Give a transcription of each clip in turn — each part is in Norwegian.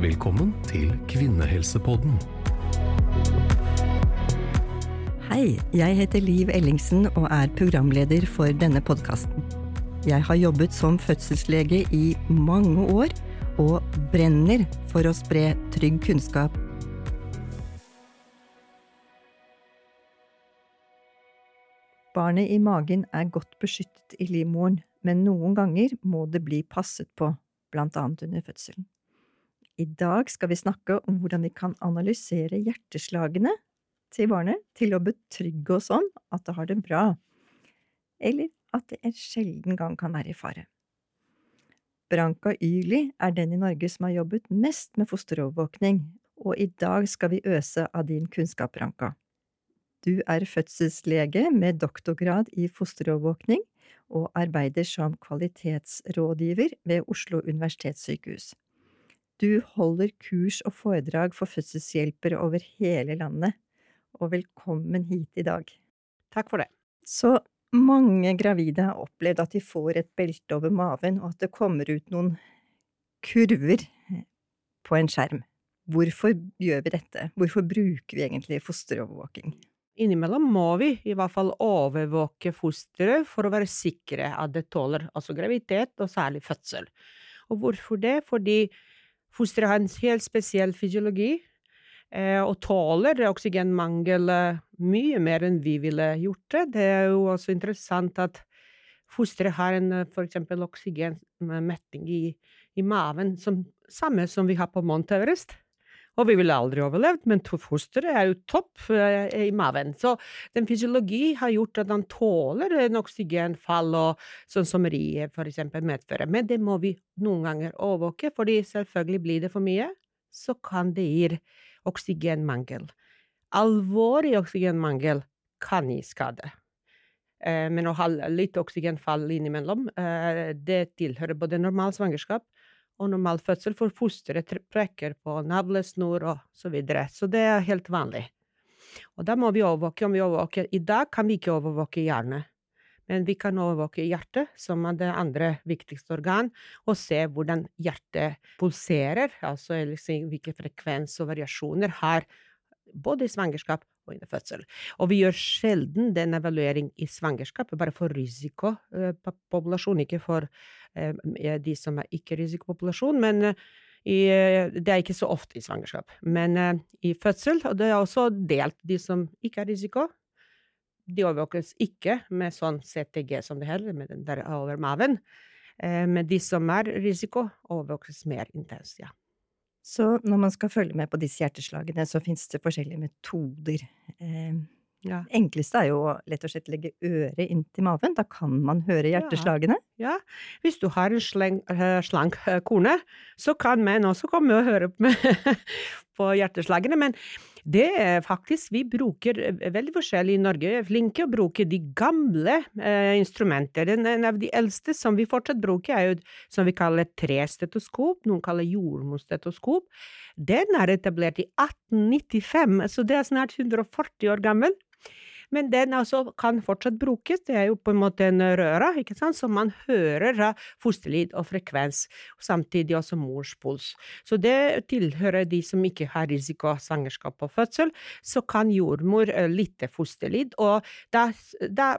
Velkommen til Kvinnehelsepodden. Hei, jeg heter Liv Ellingsen og er programleder for denne podkasten. Jeg har jobbet som fødselslege i mange år og brenner for å spre trygg kunnskap. Barnet i magen er godt beskyttet i livmoren, men noen ganger må det bli passet på, blant annet under fødselen. I dag skal vi snakke om hvordan vi kan analysere hjerteslagene til barnet til å betrygge oss om at det har det bra, eller at det en sjelden gang kan være i fare. Branka Yli er den i Norge som har jobbet mest med fosterovervåkning, og i dag skal vi øse av din kunnskap, Branka. Du er fødselslege med doktorgrad i fosterovervåkning og arbeider som kvalitetsrådgiver ved Oslo universitetssykehus. Du holder kurs og foredrag for fødselshjelpere over hele landet, og velkommen hit i dag. Takk for det. Så mange gravide har opplevd at de får et belte over maven, og at det kommer ut noen kurver på en skjerm. Hvorfor gjør vi dette? Hvorfor bruker vi egentlig fosterovervåking? Innimellom må vi i hvert fall overvåke fosteret for å være sikre at det tåler altså graviditet, og særlig fødsel. Og hvorfor det? Fordi fosteret har en helt spesiell fysiologi, eh, og tåler oksygenmangel eh, mye mer enn vi ville gjort det. Det er jo også interessant at fosteret har en f.eks. for eksempel oksygenmetning i, i maven, som, samme som vi har på Mount Everest. Og vi ville aldri overlevd, men fosteret er jo topp eh, i maven. Så den fysiologi har gjort at han tåler en oksygenfall, og sånn som riet eksempel medfører. Men det må vi noen ganger overvåke, fordi selvfølgelig blir det for mye, så kan det gi oksygenmangel. Alvorlig oksygenmangel kan gi skade. Eh, men å ha litt oksygenfall innimellom, eh, det tilhører både normal svangerskap normal fødsel, for fosteret trekker på navlesnor og så videre. Så det er helt vanlig. Og da må vi overvåke. Om vi overvåker I dag kan vi ikke overvåke hjernen, men vi kan overvåke hjertet, som er det andre viktigste organ, og se hvordan hjertet pulserer, altså hvilke frekvens og variasjoner har både i svangerskap og under fødsel. Og vi gjør sjelden den evaluering i svangerskapet, bare for risikopopulasjon, ikke for eh, de som er ikke-risikopopulasjon. men eh, i, det er ikke så ofte i svangerskap. Men i fødsel, og det er også delt de som ikke har risiko, de overvåkes ikke med sånn CTG som det heter, med den der over maven. Men de som er risiko, overvåkes mer intenst, ja. Så når man skal følge med på disse hjerteslagene, så finnes det forskjellige metoder. Eh, ja. Det enkleste er jo å lett og slett legge øret inntil maven. Da kan man høre hjerteslagene. Ja, ja. Hvis du har en sleng, uh, slank uh, kone, så kan menn også komme og høre på hjerteslagene. Men det er faktisk Vi bruker eh, veldig forskjellig i Norge. Vi er flinke å bruke de gamle eh, instrumenter. En av de eldste som vi fortsatt bruker, er jo som vi kaller trestetoskop. Noen kaller jordmorstetoskop. Den er etablert i 1895, så det er snart 140 år gammel. Men den altså kan fortsatt brukes, det er jo på en måte en røre, ikke sant, så man hører fosterlyd og frekvens, samtidig også mors puls. Så det tilhører de som ikke har risiko av svangerskap og fødsel, så kan jordmor eh, lytte fosterlyd, og da, da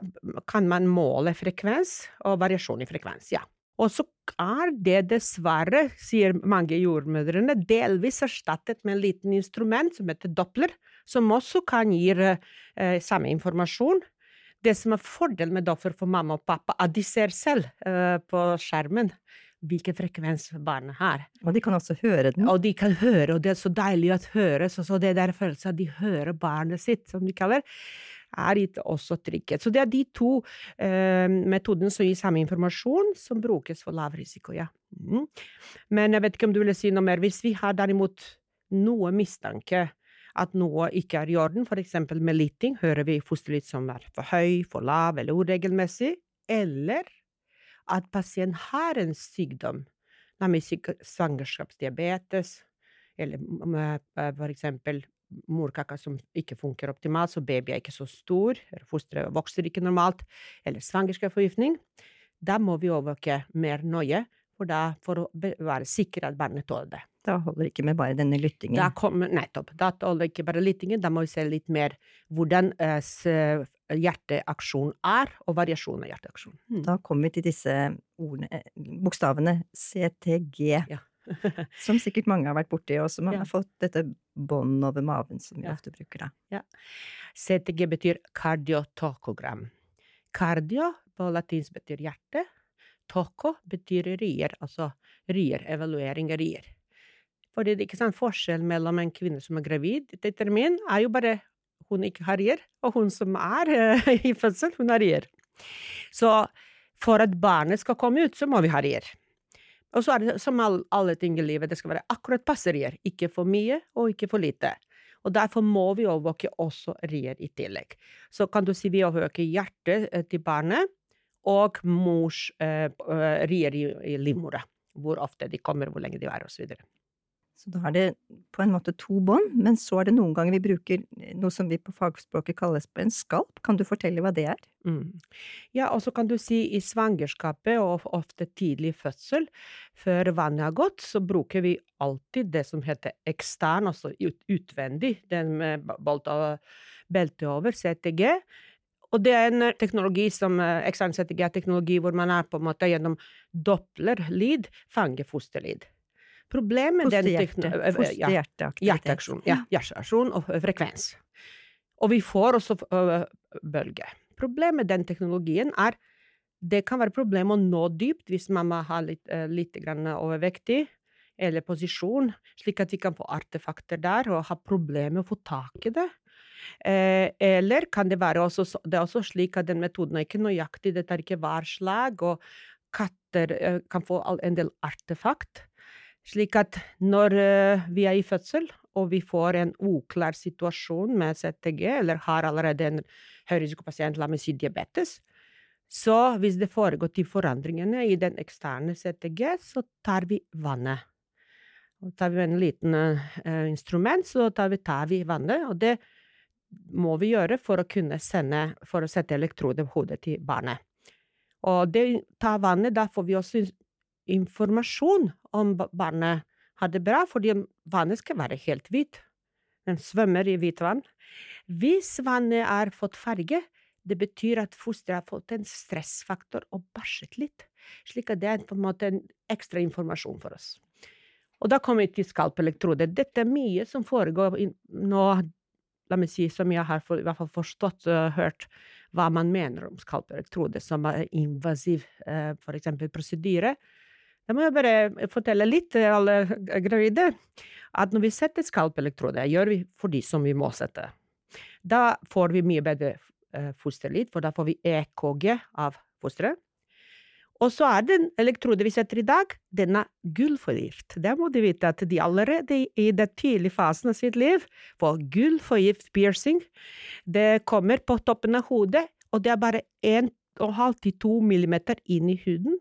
kan man måle frekvens og variasjon i frekvens, ja. Og så er det dessverre, sier mange jordmødrene, delvis erstattet med en liten instrument som heter Doppler, som også kan gi eh, samme informasjon. Det som er fordelen med Doppler for mamma og pappa, at de ser selv eh, på skjermen hvilken frekvens barnet har. Og de kan også høre den? Og de kan høre, og det er så deilig å høre. Så, så det der følelsen at de hører barnet sitt, som de kaller er gitt også trygghet. Så det er de to eh, metodene som gir samme informasjon, som brukes for lav risiko, ja. Mm. Men jeg vet ikke om du vil si noe mer. Hvis vi har derimot noe mistanke at noe ikke er i orden, eksempel med lytting, hører vi fosterlyd som er for høy, for lav eller uregelmessig, eller at pasient har en sykdom, nemlig svangerskapsdiabetes, eller f.eks. for eksempel morkaka som ikke funker optimalt, så baby er ikke så stor, eller fosteret vokser ikke normalt, eller svangerskapsforgiftning, da må vi overvåke mer nøye, for, da, for å være sikre at barnet tåler det. Da holder det ikke med bare denne lyttingen. Da kommer, nettopp. Da holder det ikke bare lyttingen, da må vi se litt mer hvordan eh, hjerteaksjon er, og variasjon av hjerteaksjon. Mm. Da kommer vi til disse ordene, eh, bokstavene CTG, Ja. som sikkert mange har vært borti, og som Ja. har fått dette bånd over maven som vi Ja. ofte bruker da. CTG betyr kardiotokogram. Kardio på latinsk betyr hjerte. Toko betyr rier, altså rier, evaluering av rier. Fordi det er ikke sånn forskjell mellom en kvinne som er gravid til termin, er jo bare hun ikke har rier, og hun som er eh, i fødsel, hun har rier. Så for at barnet skal komme ut, så må vi ha rier. Og så er det som all, alle ting i livet, det skal være akkurat passe rier. Ikke for mye, og ikke for lite. Og derfor må vi overvåke også rier i tillegg. Så kan du si vi overvåker hjertet eh, til barnet, og mors eh, eh, rier i, i livmora. Hvor ofte de kommer, hvor lenge de er, osv. Så da er det på en måte to bånd, men så er det noen ganger vi bruker noe som vi på fagspråket kalles på en skalp. Kan du fortelle hva det er? Mm. Ja, og så kan du si i svangerskapet og ofte tidlig fødsel, før vannet har gått, så bruker vi alltid det som heter ekstern, altså ut, utvendig, den med belte over, CTG. Og det er en eh, teknologi som eh, ekstern CTG er teknologi hvor man er på en måte gjennom dopplerlyd fanger fosterlyd. Problemet med den Fosterhjerte. eh, ja. Hjerteaksjon. Ja, hjerteaksjon og frekvens. Og vi får også bølger. Problemet med den teknologien er det kan være problem å nå dypt hvis mamma har litt, uh, litt grann overvektig eller posisjon, slik at vi kan få artefakter der og ha problemer med å få tak i det. Eh, eller kan det være også, det er også slik at den metoden er ikke nøyaktig, det tar ikke hver slag, og katter eh, kan få en del artefakt. Slik at når eh, vi er i fødsel, og vi får en uklar situasjon med CTG, eller har allerede en høyrisikopasient, la meg si diabetes, så hvis det foregår til forandringene i den eksterne CTG, så tar vi vannet. Og tar vi en liten uh, instrument, så tar vi, tar vi vannet, og det må vi gjøre for å kunne sende, for å sette elektroder på hodet til barnet. Og det tar vannet, da får vi også informasjon om barnet har det bra, fordi vannet skal være helt hvitt. Den svømmer i hvitt vann. Hvis vannet har fått farge, det betyr at fosteret har fått en stressfaktor og bæsjet litt, slik at det er på en måte en ekstra informasjon for oss. Og da kommer vi til skalpelektroder. Dette er mye som foregår nå, la meg si, som jeg har for, i hvert fall forstått og hørt hva man mener om skalpelektroder, som er invasiv, eh, eksempel prosedyre. Da må jeg bare fortelle litt til alle gravide at når vi setter skalpelektroder, gjør vi for de som vi må sette. Da får vi mye bedre eh, fosterlyd, for da får vi EKG av fosteret. Og så er den elektroden vi setter i dag, den er gullforgift. Det må du vite at de allerede i den tidlige fasen av sitt liv får gullforgift piercing. Det kommer på toppen av hodet, og det er bare 1,5-2 millimeter inn i huden,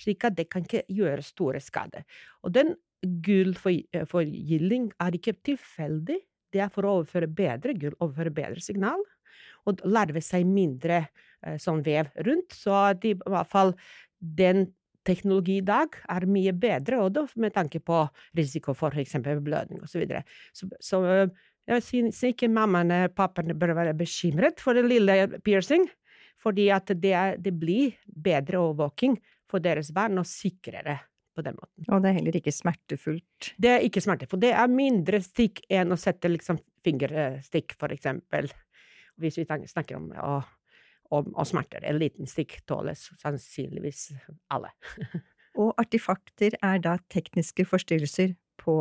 slik at det kan ikke gjøre store skader. Og den gullforgylding er ikke tilfeldig, det er for å overføre bedre gull, overføre bedre signal, og larve seg mindre eh, sånn vev rundt, så at i hvert fall den teknologi i dag er mye bedre, og med tanke på risiko for f.eks. blødning osv. Så, videre. så Så øh, jeg synes ikke mammaene og pappaene bør være bekymret for den lille piercing, fordi at det, det blir bedre overvåking for deres barn og sikrere på den måten. Og det er heller ikke smertefullt. Det er ikke smertefullt. Det er mindre stikk enn å sette liksom fingerstikk, for eksempel. Hvis vi snakker om å, om, om smerter. En liten stikk tåles sannsynligvis alle. Og artifakter er da tekniske forstyrrelser på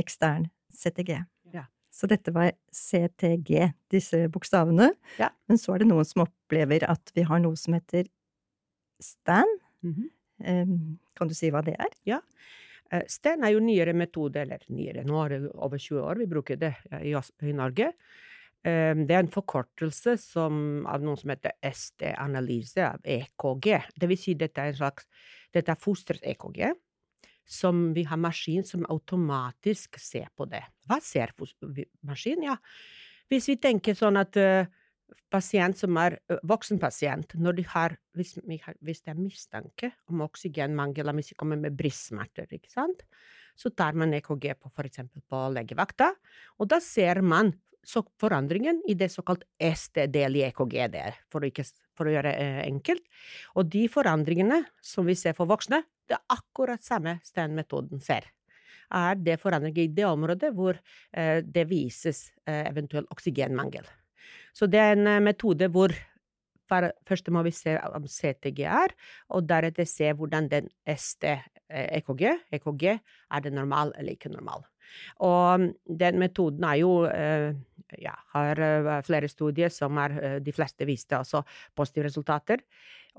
ekstern CTG. Ja. Så dette var CTG, disse bokstavene. Ja. Men så er det noen som opplever at vi har noe som heter STAN. Mhm. Em, Kan du si hva det er? Ja. Sten er jo nyere metode, eller nyere, nå er det over 20 år vi bruker det eh, i, Norge. Eh, Det er en forkortelse som, av noe som heter SD-analyse av EKG. Det vil si dette er en slags, dette er fosterets EKG, som vi har maskin som automatisk ser på det. Hva ser maskin? Ja, hvis vi tenker sånn at eh, pasient som er voksen pasient, når de har, hvis, hvis det er mistanke om oksygenmangel, hvis de kommer med brystsmerter, så tar man EKG på f.eks. på legevakta, og da ser man forandringen i det såkalt SD-del i EKG, der, for, å ikke, for å gjøre det enkelt. Og de forandringene som vi ser for voksne, det er akkurat samme Sten-metoden ser. Er det forandringer i det området hvor eh, det vises eh, eventuell oksygenmangel. Så det er en eh, metode hvor først må vi se om CTG er, og deretter se hvordan den ST-EKG EKG, er det normal eller ikke normal. Og den metoden er jo eh, ja, har eh, flere studier som er eh, De fleste viste også positive resultater.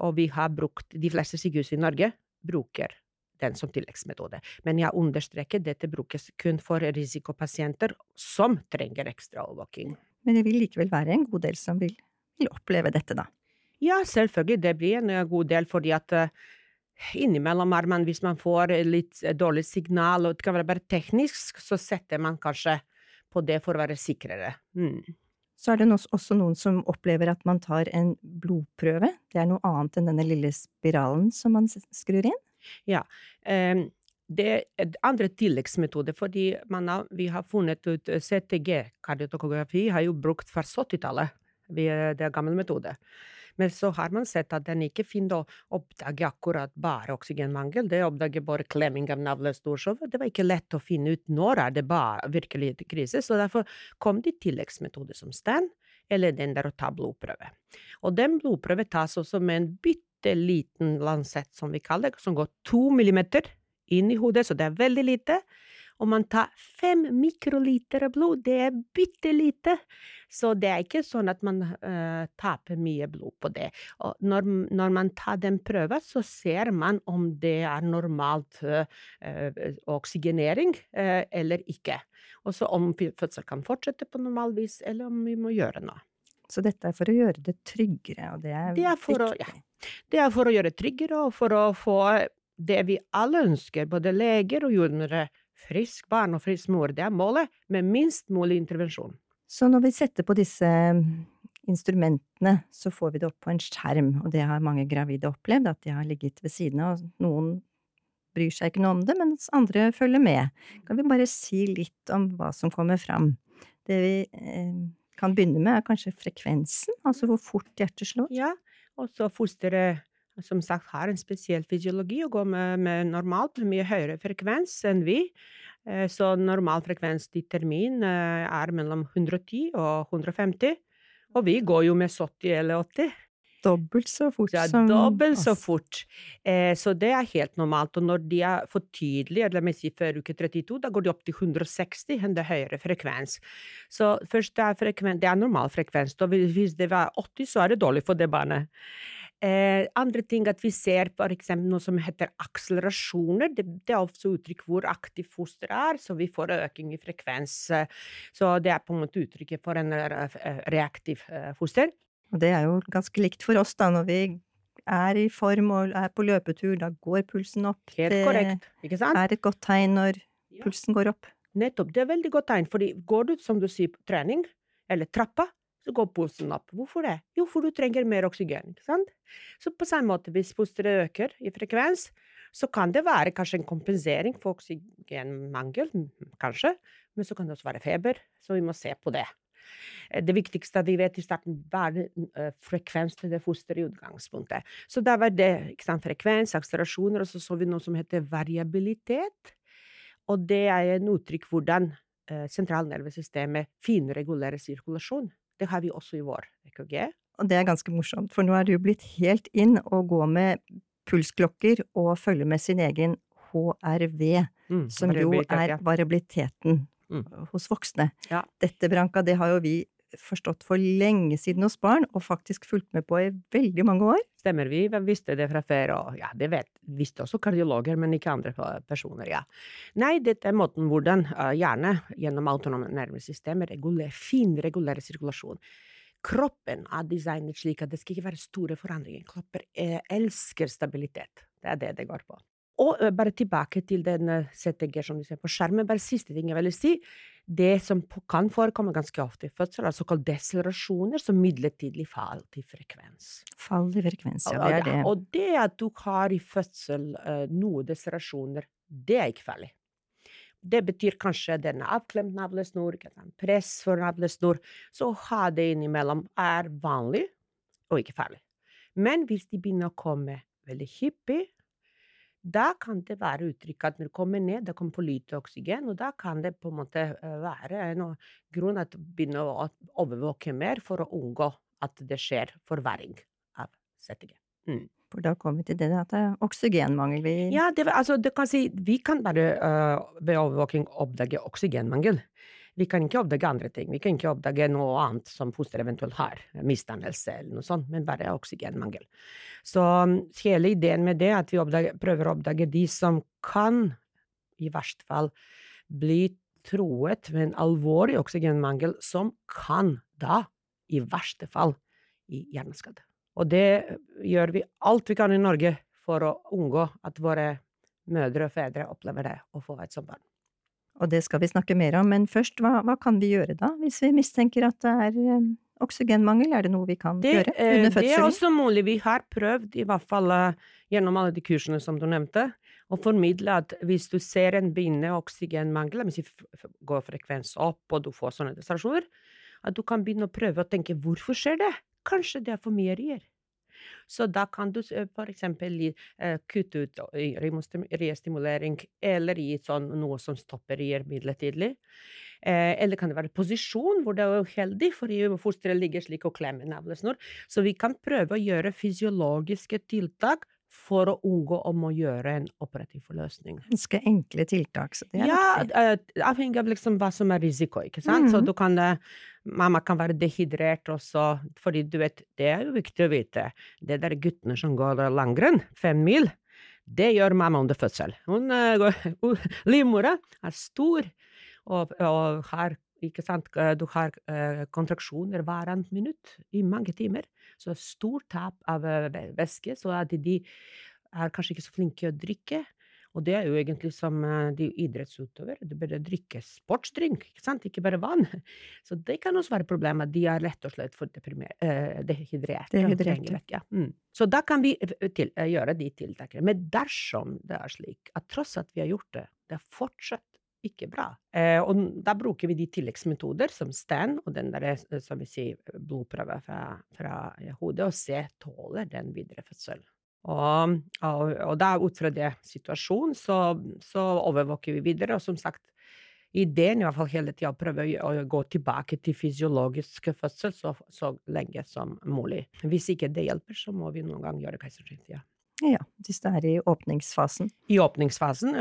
Og vi har brukt De fleste sykehus i Norge bruker den som tilleggsmetode. Men jeg understreker dette brukes kun for risikopasienter som trenger ekstra overvåking. Men det vil likevel være en god del som vil, vil oppleve dette, da? Ja, selvfølgelig. Det blir en god del, fordi at innimellom er man, hvis man får litt dårlig signal, og det kan være bare teknisk, så setter man kanskje på det for å være sikrere. Mm. Så er det også noen som opplever at man tar en blodprøve. Det er noe annet enn denne lille spiralen som man skrur inn? Ja. Um, det er andre tilleggsmetoder, fordi har, vi har funnet ut CTG, kardiotokografi, har jo brukt fra 70-tallet. Det er gammel metode. Men så har man sett at den ikke finner å oppdage akkurat bare oksygenmangel. Det oppdager bare klemming av navle storskjov. Det var ikke lett å finne ut når er det bare virkelig krise, så derfor kom det tilleggsmetoder som stand, eller den der å ta blodprøve. Og den blodprøve tas også med en bitte liten lansett, som vi kaller det, som går to millimeter inn i hodet, så det er veldig lite og man tar fem mikroliter blod. Det er bitte lite. Så det er ikke sånn at man uh, taper mye blod på det. Når, når, man tar den prøven, så ser man om det er normalt uh, oksygenering uh, eller ikke. Og så om fødsel kan fortsette på normal vis, eller om vi må gjøre noe. Så dette er for å gjøre det tryggere, og det er, det er viktig? Å, ja. Det er for å gjøre det tryggere, og for å få det vi alle ønsker, både leger og jordmødre, frisk barn og frisk mor. Det er målet, med minst mulig intervensjon. Så når vi setter på disse mm, instrumentene, så får vi det opp på en skjerm, og det har mange gravide opplevd, at de har ligget ved siden av, og noen bryr seg ikke noe om det, mens andre følger med. Kan vi bare si litt om hva som kommer fram? Det vi eh, kan begynne med, er kanskje frekvensen, altså hvor fort hjertet slår? Ja, og så fosteret som sagt har en spesiell fysiologi og går med, med normalt mye høyere frekvens enn vi. Eh, så normal frekvens til termin eh, er mellom 110 og 150. Og vi går jo med 70 eller 80. Dobbelt så fort ja, som Dobbelt så fort. Eh, så det er helt normalt. Og når de er for tydelige, eller si før uke 32, da går de opp til 160, en høyere frekvens. Så først det er, frekven, det er normal frekvens. Hvis det var 80, så er det dårlig for det barnet. Eh, andre ting at vi ser eksempel noe som heter akselerasjoner. Det, det er også uttrykk hvor aktiv fosteret er, så vi får øking i frekvens. Så det er på en måte uttrykket for en eh, reaktiv eh, foster. Og det er jo ganske likt for oss, da, når vi er i form og er på løpetur, da går pulsen opp. Helt det korrekt, ikke sant? er et godt tegn når ja. pulsen går opp. Nettopp, det er veldig godt tegn, for går du, som du sier, på trening, eller trappa, så går pulsen opp. Hvorfor det? Jo, for du trenger mer oksygen. ikke sant? Så på samme måte, hvis fosteret øker i frekvens, så kan det være kanskje en kompensering for oksygenmangel, kanskje, men så kan det også være feber, så vi må se på det. Eh, det viktigste vi vet i starten, er uh, frekvens til det fosteret i utgangspunktet. Så da var det ikke sant, frekvens, akselerasjoner, og så så vi noe som heter variabilitet. Og det er en uttrykk hvordan uh, sentralnervesystemet finregulerer sirkulasjon. Det har vi også i vår EKG. Og det er ganske morsomt, for nå er det jo blitt helt inn å gå med pulsklokker og følge med sin egen HRV, mm, som jo er variabiliteten mm. hos voksne. Ja. Dette, Branka, det har jo vi forstått for lenge siden hos barn, og faktisk fulgt med på i veldig mange år. Stemmer, vi visste det fra før, og ja, det vet, visste også kardiologer, men ikke andre personer, ja. Nei, dette er måten hvordan uh, hjernen gjennom autonome nervesystemer reguler, finregulerer sirkulasjon. Kroppen er designet slik at det skal ikke være store forandringer. Kroppen eh, elsker stabilitet. Det er det det går på. Og bare tilbake til den CTG som du ser på skjermen, bare siste ting jeg vil si det som kan forekomme ganske ofte i fødsel, er såkalt deselerasjoner, som midlertidig fall til frekvens. Fall i frekvens, ja, det er det. Og det at du har i fødsel noen deselerasjoner, det er ikke farlig. Det betyr kanskje den er avklemt navlesnor, press for navlesnor. Så ha det innimellom er vanlig og ikke farlig. Men hvis de begynner å komme veldig hyppig, da kan det være uttrykk at når det kommer ned, det kommer for lite oksygen, og da kan det på en måte være en grunn at begynne å overvåke mer for å unngå at det skjer forverring av CTG. Mm. For da kommer vi til det at det er oksygenmangel vi Ja, det, altså, det kan si, vi kan bare uh, ved overvåking oppdage oksygenmangel. Vi kan ikke oppdage andre ting. Vi kan ikke oppdage noe annet som fosteret eventuelt har, misdannelse eller noe sånt, men bare oksygenmangel. Så um, hele ideen med det er at vi oppdager, prøver å oppdage de som kan, i verste fall, bli troet med en alvorlig oksygenmangel, som kan da, i verste fall, i hjerneskade. Og det gjør vi alt vi kan i Norge for å unngå at våre mødre og fedre opplever det å få et sånt barn. Og det skal vi snakke mer om, men først, hva, hva kan vi gjøre da, hvis vi mistenker at det er um, oksygenmangel? Er det noe vi kan det, gjøre under fødselen? Det er også mulig. Vi har prøvd, i hvert fall uh, gjennom alle de kursene som du nevnte, å formidle at hvis du ser en begynnende oksygenmangel, hvis vi går frekvens opp og du får sånne demonstrasjoner, at du kan begynne å prøve å tenke hvorfor skjer det? Kanskje det er for mye rier. Så da kan du eksempel kutte ut restimulering eller gi sånn noe som stopper rier midlertidig. Eller kan det være posisjon hvor det er uheldig, fordi fosteret ligger slik og klemmer navlesnor. Så vi kan prøve å gjøre fysiologiske tiltak for å unngå om å gjøre en operativ forløsning. Ganske enkle tiltak. Så det er ja, viktig. avhengig av liksom hva som er risiko, ikke sant. Mm. Så du kan Mamma kan være dehydrert også, fordi du vet, det er jo viktig å vite. Det der guttene som går langrenn, fem mil, det gjør mamma under fødsel. Hun uh, Livmora er stor og, og har ikke sant, du har uh, kontraksjoner hver annet minutt i mange timer. Så stort tap av væske, så at de er kanskje ikke så flinke å drikke. Og det er jo egentlig som de idrettsutøvere, de bør drikke sportsdrink, ikke sant, ikke bare vann. Så det kan også være problemet, de er rett og slett for eh, dehydrerte. Dehydrerte. Ja. Mm. Så da kan vi til, gjøre de tiltakene. Men dersom det er slik at tross at vi har gjort det, det er fortsatt ikke bra. Eh, og da bruker vi de tilleggsmetoder som STAN og den der, eh, som vi sier, blodprøve fra, fra hodet, og se tåler den videre fødsel. Og, og, og da ut fra det situasjonen, så, så, overvåker vi videre. Og som sagt, ideen i hvert fall hele tida å prøve å, å, gå tilbake til fysiologisk fødsel så, så, lenge som mulig. Hvis ikke det hjelper, så må vi noen gang gjøre keisersnitt. Ja. ja, hvis det er i åpningsfasen. I åpningsfasen,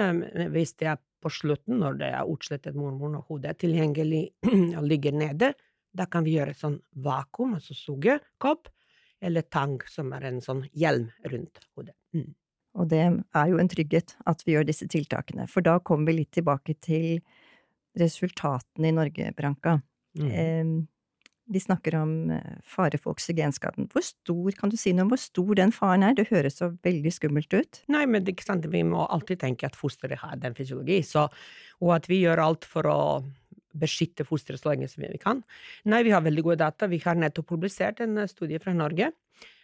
hvis det er på slutten, når det er utslettet mormor og hodet er tilgjengelig og ligger nede, da kan vi gjøre et sånn vakuum, altså sugekopp, eller tang, som er en sånn hjelm rundt hodet. Mm. Og det er jo en trygghet at vi gjør disse tiltakene, for da kommer vi litt tilbake til resultatene i Norge, Branka. Mm. Eh, vi snakker om eh, fare for oksygenskaden. Hvor stor, kan du si noe om hvor stor den faren er? Det høres så veldig skummelt ut. Nei, men det, ikke sant? vi må alltid tenke at fosteret har den fysiologi, så, og at vi gjør alt for å beskytte fosteret så lenge som vi kan. Nei, vi har veldig gode data. Vi har nettopp publisert en eh, studie fra Norge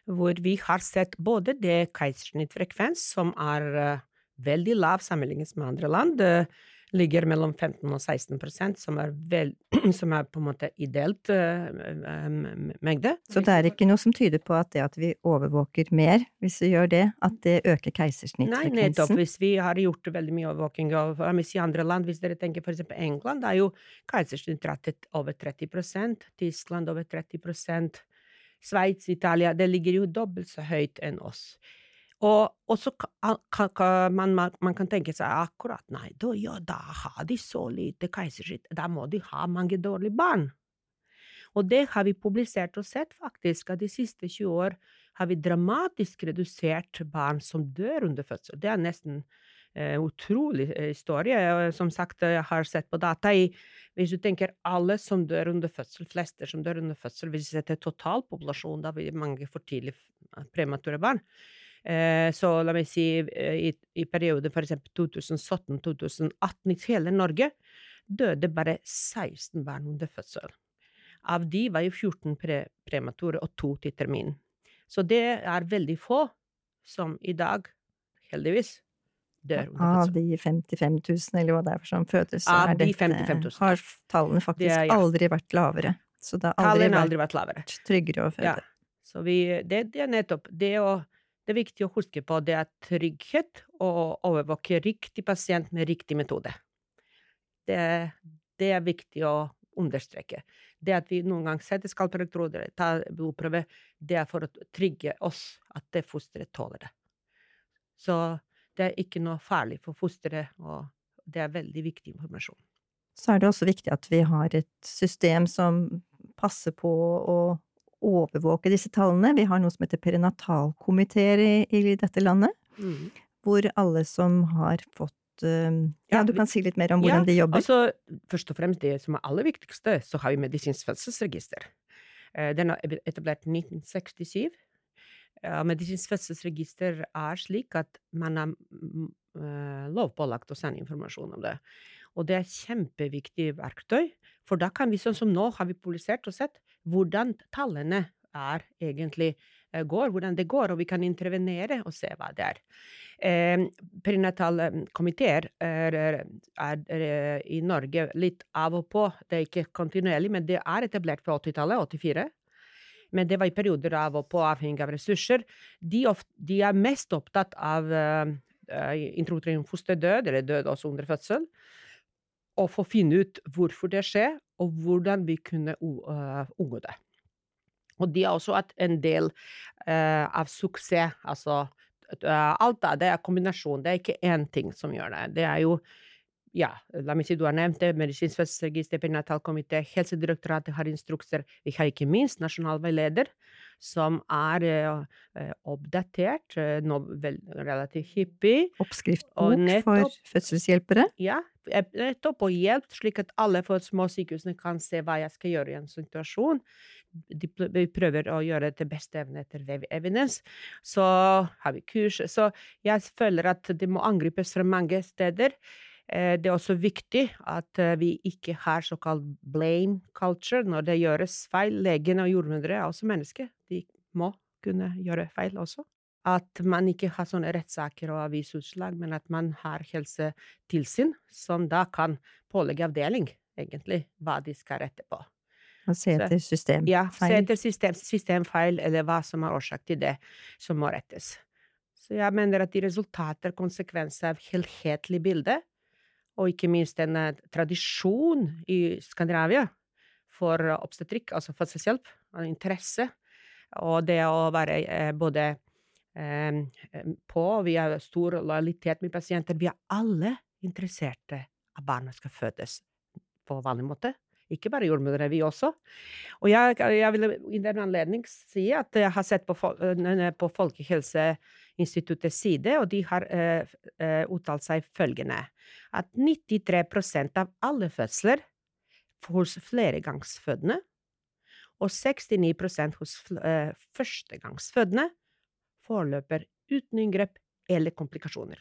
hvor vi har sett både det keisersnittfrekvens, som er uh, veldig lav sammenlignet med andre land, ligger mellom 15 og 16% som er, vel, som er på en måte ideelt uh, mengde. Så det er ikke noe som tyder på at det at vi overvåker mer, hvis vi gjør det, at det øker keisersnittfrekvensen? Nei, nettopp. Hvis vi har gjort veldig mye overvåking av i andre land, hvis dere tenker eksempel England, da er jo keisersnittratet over 30% Tyskland over 30% Sveits, Italia, det ligger jo dobbelt så høyt enn oss. Og, og så kan, kan man, man, kan tenke seg akkurat nei, da, ja, da har de så lite keisersnitt, da må de ha mange dårlige barn. Og det har vi publisert og sett, faktisk, at de siste 20 år har vi dramatisk redusert barn som dør under fødsel. Det er nesten eh, utrolig historie. Som sagt, jeg har sett på data i Hvis du tenker alle som dør under fødsel, fleste som dør under fødsel, hvis vi setter totalpopulasjonen, da blir mange for tidlig premature barn. Eh, så la meg si eh, i, i perioden f.eks. 2017-2018 i hele Norge døde bare 16 barn under fødsel. Av de var jo 14 pre premature og to til termin. Så det er veldig få som i dag, heldigvis, dør under Av de 55 000, eller hva det er som fødes, så de dette, har tallene faktisk Det ja. aldri vært lavere. Så det har aldri vært aldri vært tryggere å føde. Ja. Så vi, det, det er nettopp det å Det er viktig å huske på det er trygghet å overvåke riktig pasient med riktig metode. Det, det er viktig å understreke. Det at vi noen gang setter skalpelektroder, tar blodprøve, det er for å trygge oss at det fosteret tåler det. Så det er ikke noe farlig for fosteret, og det er veldig viktig informasjon. Så er det også viktig at vi har et system som passer på å overvåke disse tallene. Vi har noe som heter perinatalkomiteer i, i dette landet, hvor alle som har fått eh, Ja, Ja, du kan si litt mer om hvordan de jobber? Altså, først og fremst det som er aller viktigste, så har vi medisinsk fødselsregister. Eh, Den er etablert 1967. Eh, Medisinsk fødselsregister er slik at man er mm, eh, lovpålagt å sende informasjon om det. Og det er kjempeviktig verktøy, for da kan vi, sånn som nå, har vi publisert og sett hvordan tallene er egentlig eh, går, hvordan det går, og vi kan intervenere og se hva det er. Eh, Prenatale komiteer er, er, er, er i Norge litt av og på. Det er ikke kontinuerlig, men det er etablert på 80-tallet, 84. Men det var i perioder av og på, avhengig av ressurser. De, of, de er mest opptatt av uh, introduksjon fosterdød, eller død også under fødsel. Og få finne ut hvorfor det skjer, og hvordan vi kunne uh, unngå det. Og de har også en del uh, av suksess. Altså uh, alt det, det er kombinasjon. Det er ikke én ting som gjør det. Det er jo ja, la meg si du har nevnt det, medisinsk fødselsregister, perinatalkomité, Helsedirektoratet har instrukser. Vi har ikke minst nasjonal veileder, som er uh, oppdatert, uh, relativt hyppig. Oppskriftbok nettopp- for fødselshjelpere? Ja, nettopp og hjelp, slik at alle for små sykehusene kan se hva jeg skal gjøre i en situasjon. De prøver å gjøre det til beste evne etter evidence. Så har vi kurs. Så jeg føler at det må angripes fra mange steder. Eh, Det er også viktig at eh, vi ikke har såkalt blame culture når det gjøres feil. Legene og jordmødre er også mennesker. De må kunne gjøre feil også. At man ikke har sånne rettssaker og avisutslag, men at man har helsetilsyn som da kan pålegge avdeling, egentlig, hva de skal rette på. Og se etter systemfeil? Ja, se etter system, systemfeil, eller hva som er årsak til det, som må rettes. Så jeg mener at de resultater konsekvenser av helhetlig bilde, og ikke minst en eh, tradisjon i Skandinavia for obstetrikk, altså fødselshjelp, interesse, og det å være eh, både på, vi har stor lojalitet med pasienter, vi er alle interesserte at barna skal fødes på vanlig måte. Ikke bare jordmødre, vi også. Og jeg, jeg vil i den anledning si at jeg har sett på, på Folkehelseinstituttets side, og de har uh, uh, uttalt seg følgende at 93% av alle fødsler hos fleregangsfødende og 69% hos eh, førstegangsfødende forløper uten inngrep eller komplikasjoner.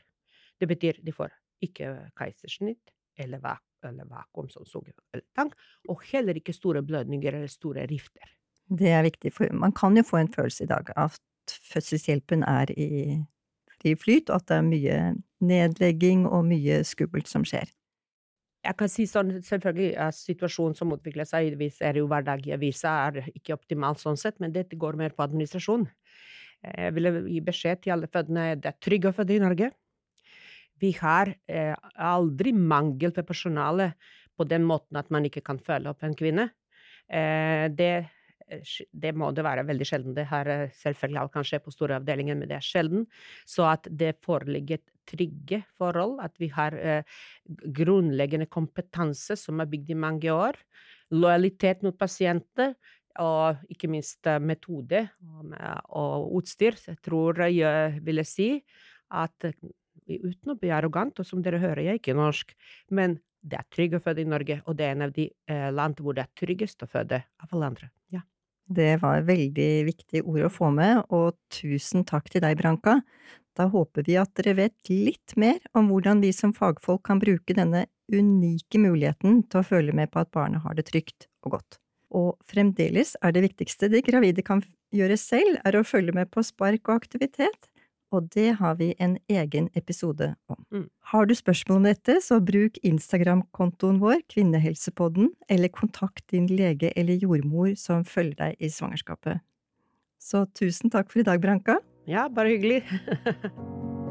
Det betyr de får ikke keisersnitt eller, vak eller vakuumsugestang, og heller ikke store blødninger eller store rifter. Det er viktig, for man kan jo få en følelse i dag at fødselshjelpen er i fri flyt, og at det er mye nedlegging og mye skummelt som skjer. Jeg kan si sånn, selvfølgelig er situasjonen som utvikler seg, ser jo hver dag i avisa, er ikke optimal sånn sett, men dette går mer på administrasjon. Jeg vil gi beskjed til alle fødende, det er trygt å føde i Norge. Vi har eh, aldri mangel på personale på den måten at man ikke kan følge opp en kvinne. Eh, det, det må det være veldig sjelden. Det har eh, selvfølgelig alt kan skje på store avdelinger, men det er sjelden. Så at det foreligger trygge forhold, at vi har eh, grunnleggende kompetanse som er bygd i mange år, lojalitet mot pasienter, og ikke minst eh, metode og, utstyr. Jeg tror jeg ville si at eh, uten å bli arrogant, og som dere hører, jeg er ikke norsk, men det er trygt å føde i Norge, og det er en av de eh, land hvor det er tryggest å føde av alle andre. Ja. Det var veldig viktige ord å få med, og tusen takk til deg, Branka. Da håper vi at dere vet litt mer om hvordan vi som fagfolk kan bruke denne unike muligheten til å føle med på at barnet har det trygt og godt. Og fremdeles er det viktigste de gravide kan gjøre selv, er å følge med på spark og aktivitet, og det har vi en egen episode om. Mm. Har du spørsmål om dette, så bruk Instagram-kontoen vår, Kvinnehelsepodden, eller kontakt din lege eller jordmor som følger deg i svangerskapet. Så tusen takk for i dag, Branka. Ja, bare hyggelig.